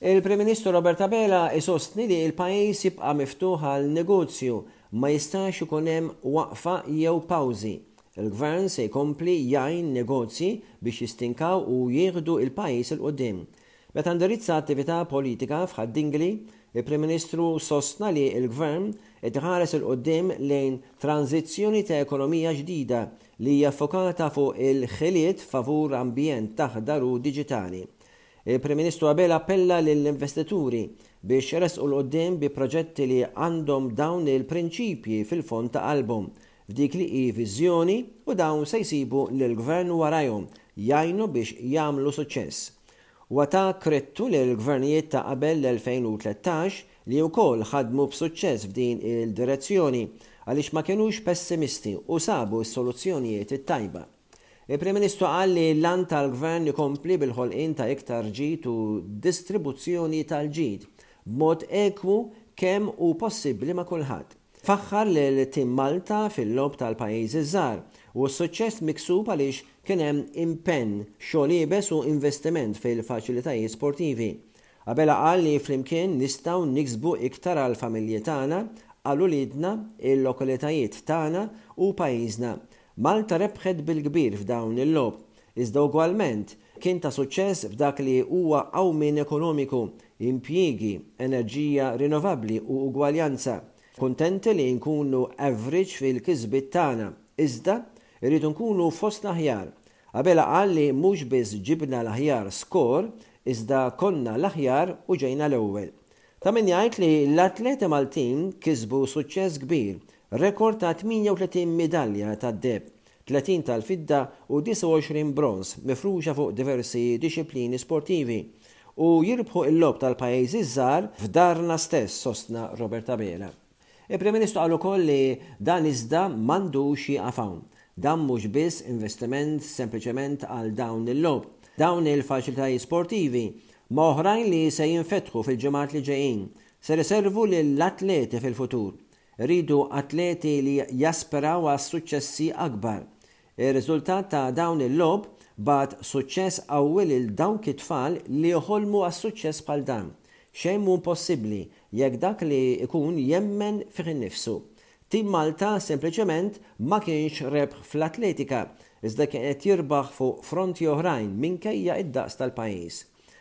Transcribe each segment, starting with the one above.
Il-Prim Ministru Robert Abela jsostni li l-pajjiż jibqa' miftuħ għal negozju, ma jistax ikun hemm waqfa jew pawżi. Il-Gvern se jkompli jgħin negozji biex jistinkaw u jieħdu l-pajjiż 'il quddiem. Meta ndirizza attività politika f'Ħad Dingli, il-Prim Ministru sostna li l-Gvern qed iħares 'il quddiem lejn tranżizzjoni ta' ekonomija ġdida li hija ffokata fuq il-ħiliet favur ambjent aħdar u diġitali. Il-Prim Ministru Abela appella lill-investituri biex iressqu 'l quddiem bi proġetti li għandhom dawn il-prinċipji fil-fond ta' qalbhom, f'dik li hi viżjoni u dawn se jsibu lill-Gvern warajhom jgħinu biex jagħmlu suċċess. Huwa ta kredtu lill-gvernijiet ta' qabel l-2013 li wkoll ħadmu b'suċċess f'din il-direzzjoni għaliex ma kinux pessimisti u sabu s-soluzzjonijiet it-tajba. Il-Prim Ministru qal li l-għan tal-Gvern ikompli bil-ħolqien ta' iktar ġid u distribuzzjoni tal-ġid b'mod ekwu kemm hu possibbli ma' kulħadd. Faħħar lil Tim Malta fil-logħob tal-pajjiżi ż-żgħar u s-suċċess miksub għaliex kien hemm impenn, xogħol iebes u investiment fil-faċilitajiet sportivi. Abela qal li flimkien nistgħu niksbu iktar għall-familji tagħna, għal uliedna, il-lokalitajiet tagħna u pajjiżna. Malta rebħet bil-kbir f'dawn il-Logħob, iżda ugwalment kien ta' suċċess f'dak li huwa qawmien ekonomiku, impjiegi, enerġija rinnovabbli u ugwaljanza. Kuntenti li nkunu average fil-kisbiet tagħna, iżda rridu nkunu fost l-aħjar. Abela qal li mhux biss ġibna l-aħjar score iżda konna l-aħjar u ġejna l-ewwel. Ta' min jgħid li l-atleti Maltin kisbu suċċess kbir Rekord ta' 38 midalja tad-deheb, 30 tal-fidda u 29 bronż mifruxa fuq diversi dixxiplini sportivi u jirbħu l-Logħob tal-Pajjiżi ż-Żgħar f'darna stess, sostna Robert Abela. Il-Prim Ministru qal ukoll li dan iżda m'għandux jieqaf hawn. Dan mhux biss investiment sempliċement għal dawn il-logħob. Dawn il-faċilitajiet sportivi, ma' oħrajn li se jinfetħu fil-ġimgħat li ġejjin, ser iservu lill-atleti fil-futur. Irridu atleti li jaspiraw għal suċċessi akbar. Ir-riżultat ta' dawn il-logħob bagħat suċċess qawwi lil dawk it-tfal li jħolmu għal suċċess bħal dan. Xejn mhu impossibbli jekk dak li jkun jemmen fih innifsu. Team Malta sempliċement ma kienx rebħ fl-atletika iżda kien qed jirbaħ fuq fronti oħrajn minkejja d-daqs tal-pajjiż.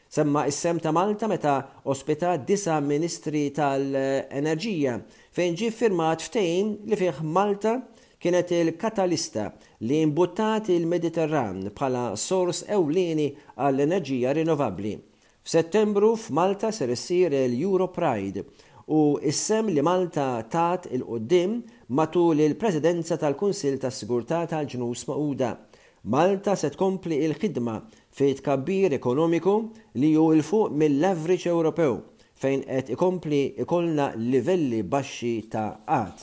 Semma s-sehem ta' Malta meta ospitat disa' Ministri tal-Enerġija fejn ġie ffirmat ftehim li fih Malta kienet il-katalista li imbuttat il-Mediterran bħala sors ewlieni għall-enerġija rinnovabbli. F'Settembru f'Malta ser issir il-Euro Pride u s-sehem li Malta tat 'il quddiem matul il-Presidenza tal-Kunsill tas-Sigurtà tal-Ġnus Magħquda. Malta se tkompli l-ħidma fi tkabbir ekonomiku li hu 'l fuq mill-average Ewropew fejn qed ikompli jkollna livelli baxxi ta' qgħad.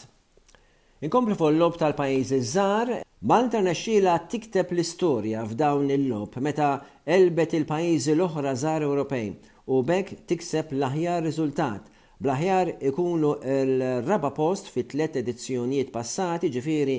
Inkomplu fol-logħob tal-pajjiżi ż-żgħar, Malta rnexxielha tikteb l-istorja f'dawn il-logħob meta għelbet il-pajjiżi l-oħra żgħar Ewropej u b'hekk tikseb l-aħjar riżultat, bl-aħjar ikunu r-raba' post fi tliet edizzjonijiet passati ġifieri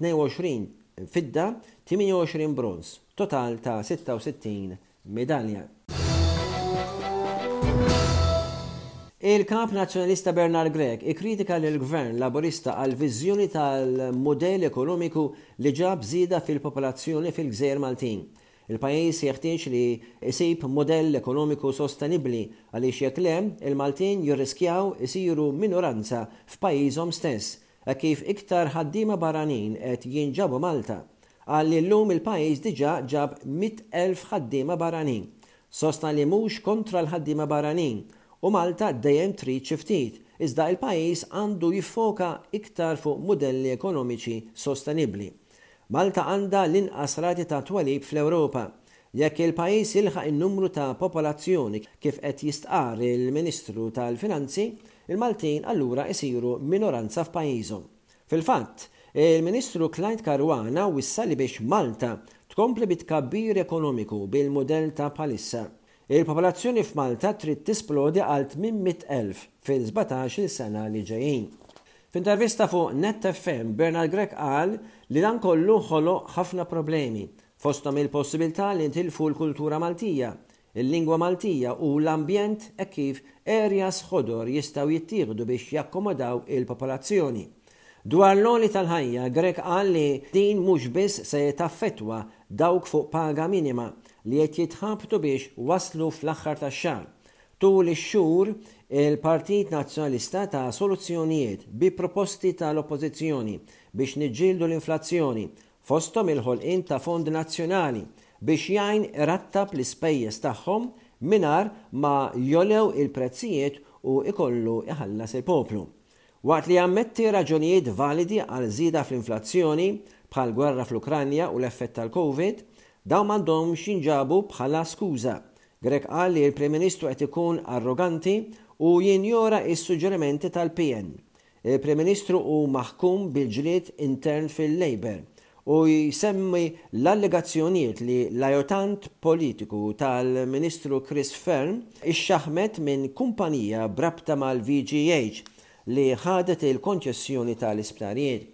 22 fidda, 28 bronż, total ta' 66 midalja. Il-Kap Nazzjonalista Bernard Grech ikkritika lill-Gvern Laburista għall-viżjoni tal-mudell ekonomiku li ġab żieda fil-popolazzjoni fil-gżejjer Maltin. Il-pajjiż jeħtieġ li jsib mudell ekonomiku sostenibbli għaliex jekk le, il-Maltin jirriskjaw isiru minoranza f'pajjiżhom stess, hekk kif iktar ħaddiema barranin qed jinġabu Malta, qal li llum il-pajjiż diġà ġab 100,000 ħaddiema barranin. Sostna li mhux kontra l-ħaddiema barranin u Malta dejjem trid xi ftit, iżda il-pajjiż għandu jiffoka iktar fuq mudelli ekonomiċi sostenibbli. Malta għandha l-inqas rati ta' twelid fl-Ewropa. Jekk il-pajjiż jilħaq in-numru ta' popolazzjoni kif qed jistqarr il-Ministru tal-Finanzi, il-Maltin allura isiru minoranza f'pajjiżhom. Fil-fatt, il-Ministru Clyde Caruana wissa li biex Malta tkompli bit-tkabbir ekonomiku bil-mudell ta' bħalissa, Il-popolazzjoni f'Malta trid tisplodi għal 800,000 fil-sbatax-il sena li ġejjin. F'intervista fuq Nett FM, Bernard Grech qal li dan kollu ħoloq ħafna problemi, fosthom il-possibilità li ntilfu l-kultura Maltija, il-lingwa Maltija u l-ambjent hekk kif areas ħodor jistgħu jittieħdu biex jakkomodaw il-popolazzjoni. Dwar l-għoli tal-ħajja, Grech qal li din mhux biss se taffettwa dawk fuq paga minima li qed jitħabtu biex waslu fl-aħħar tax-xahar. Tul ix-xhur, il-Partit Nazzjonalista ta soluzzjonijiet bi proposti tal-Oppożizzjoni biex niġġieldu l-inflazzjoni, fosthom il-ħolqien ta' fond nazzjonali biex jgħin irattab l-ispejjeż tagħhom mingħajr ma jogħlew il-prezzijiet u jkollu jħallas il-poplu. Waqt li jammetti raġunijiet validi għal żieda fl-inflazzjoni, bħal gwerra fl-Ukranja u l-effett tal-Covid, dawn m'għandhomx jinġabu bħala skuża. Grech qal li l-Prim Ministru qed ikun arroganti u jinjora s-suġġerimenti tal-PN. Il-Prim Ministru hu maħkum bil-ġlied intern fil-Labour u jsemmi l-allegazzjonijiet li l-ajutant politiku tal-Ministru Chris Fearne ixxaħmet minn kumpanija b'rabta mal-VGH li ħadet il-konċessjoni tal-isptarijiet.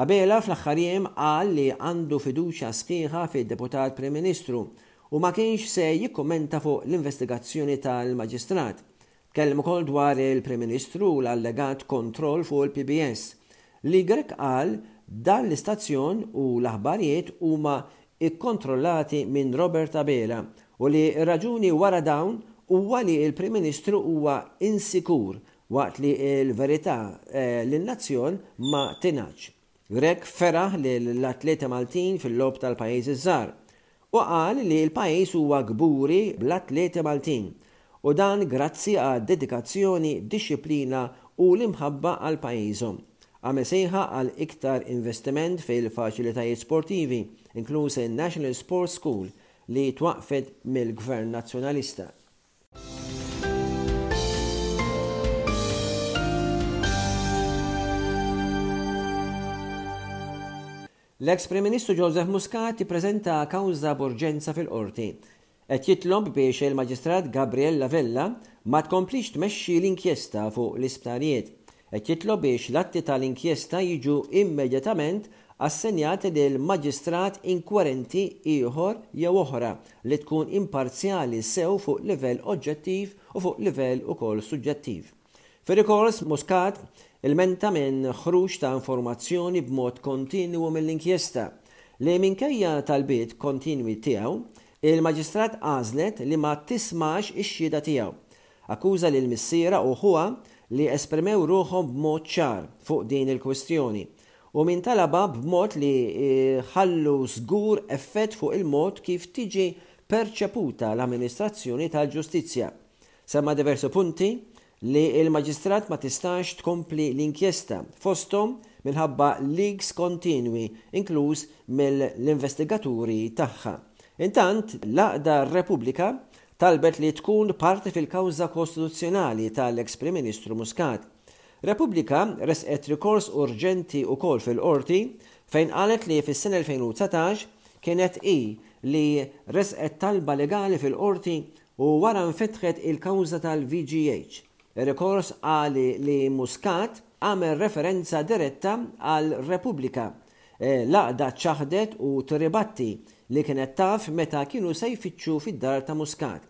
Abela fl-aħħar jiem qal li għandu fiduċja sħiħa fid-Deputat Prim Ministru u ma kienx se jikkummenta fuq l-investigazzjoni tal-Maġistrat Tkellem ukoll dwar il-Prim Ministru u l-allegat kontroll fuq il-PBS. Lee Grech qal, Dan l-istazzjon u l-aħbarijiet huma kkontrollati minn Robert Abela u li r-raġuni wara dawn huwa li l-Prim Ministru huwa insikur waqt li l-verità lin-nazzjon ma tingħadx. Grech feraħ lill-atleti Maltin fil-Logħob tal-Pajjiżi ż-Żgħar u qal li l-pajjiż huwa kburi bl-atleti Maltin u dan grazzi għad-dedikazzjoni, dixxiplina u l-imħabba għal pajjiżhom. Għamel sejħa għal iktar investiment fil-faċilitajiet sportivi, inkluż in-National Sports School li twaqqfet mill-Gvern Nazzjonalista. L-eks Prim Ministru Joseph Muscat ippreżenta kawża b'urġenza fil-Qorti. Qed jitlob biex il-Maġistrat Gabriella Vella ma tkomplix tmexxi l-inkjesta fuq l-isptarijiet. Qed jitlob biex l-atti ta' l-inkjesta jiġu immedjatament assenjati lil maġistrat inkwerenti ieħor jew oħra li tkun imparzjali sew fuq livell oġġettiv u fuq livell ukoll suġġettiv. Fir-rikors, Muscat ilmenta minn ħruġ ta' informazzjoni b'mod kontinwu mill-inkjesta, li minkejja talbiet kontinwi tiegħu, il-maġistrat għażlet li ma tismax ix-xhieda tiegħu. Akkuża lil missierha u ħuha li esprimew ruħhom b'mod ċar fuq din il-kwistjoni u min talabha b'mod li jħallu żgur effett fuq il-mod kif tiġi perċeputa l-amministrazzjoni tal-ġustizzja. Semma diversi punti li l-Maġistrat ma tistax tkompli l-inkjesta, fosthom minħabba leaks kontinwi inkluż mill-investigaturi tagħha. Intant, l-għaqda Repubblika talbet li tkun parti fil-kawża kostituzzjonali tal-eks Prim Ministru Muscat. Repubblika ressqet rikors urġenti wkoll fil-Qorti fejn qalet li fis-sena 2019 kienet hi li ressqet talba legali fil-Qorti u wara nfetħet il-kawża tal-VGH. Ir-rikors qali li Muscat għamel referenza diretta għal Repubblika L-għaqda ċċaħdet u tirribatti li kienet taf meta kienu se jfittxu fid-dar ta' Muscat.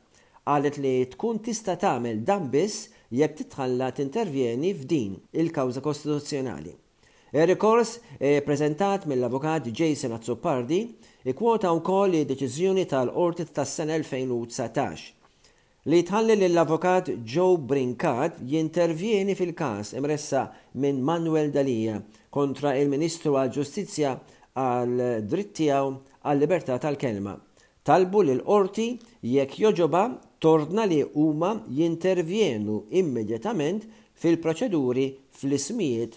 Qalet li tkun tista' tagħmel dan biss jekk titħalla tintervjeni f'din il-kawża kostituzzjonali. Ir-rikors ippreżentat mill-Avukat Jason Azzopardi kkwota wkoll id-deċiżjoni tal-Qorti tas-sena 2019 Li tħalli lill-Avukat Joe Brincat jintervjeni fil-każ imressaq minn Manuel Delia kontra il-Ministru għall-Ġustizzja għal dritt tiegħu għal-libertà tal-kelma. Talbu lill-Qorti jekk jogħġobha tordna li huma jintervjenu immedjatament fil-proċeduri fl-ismijiet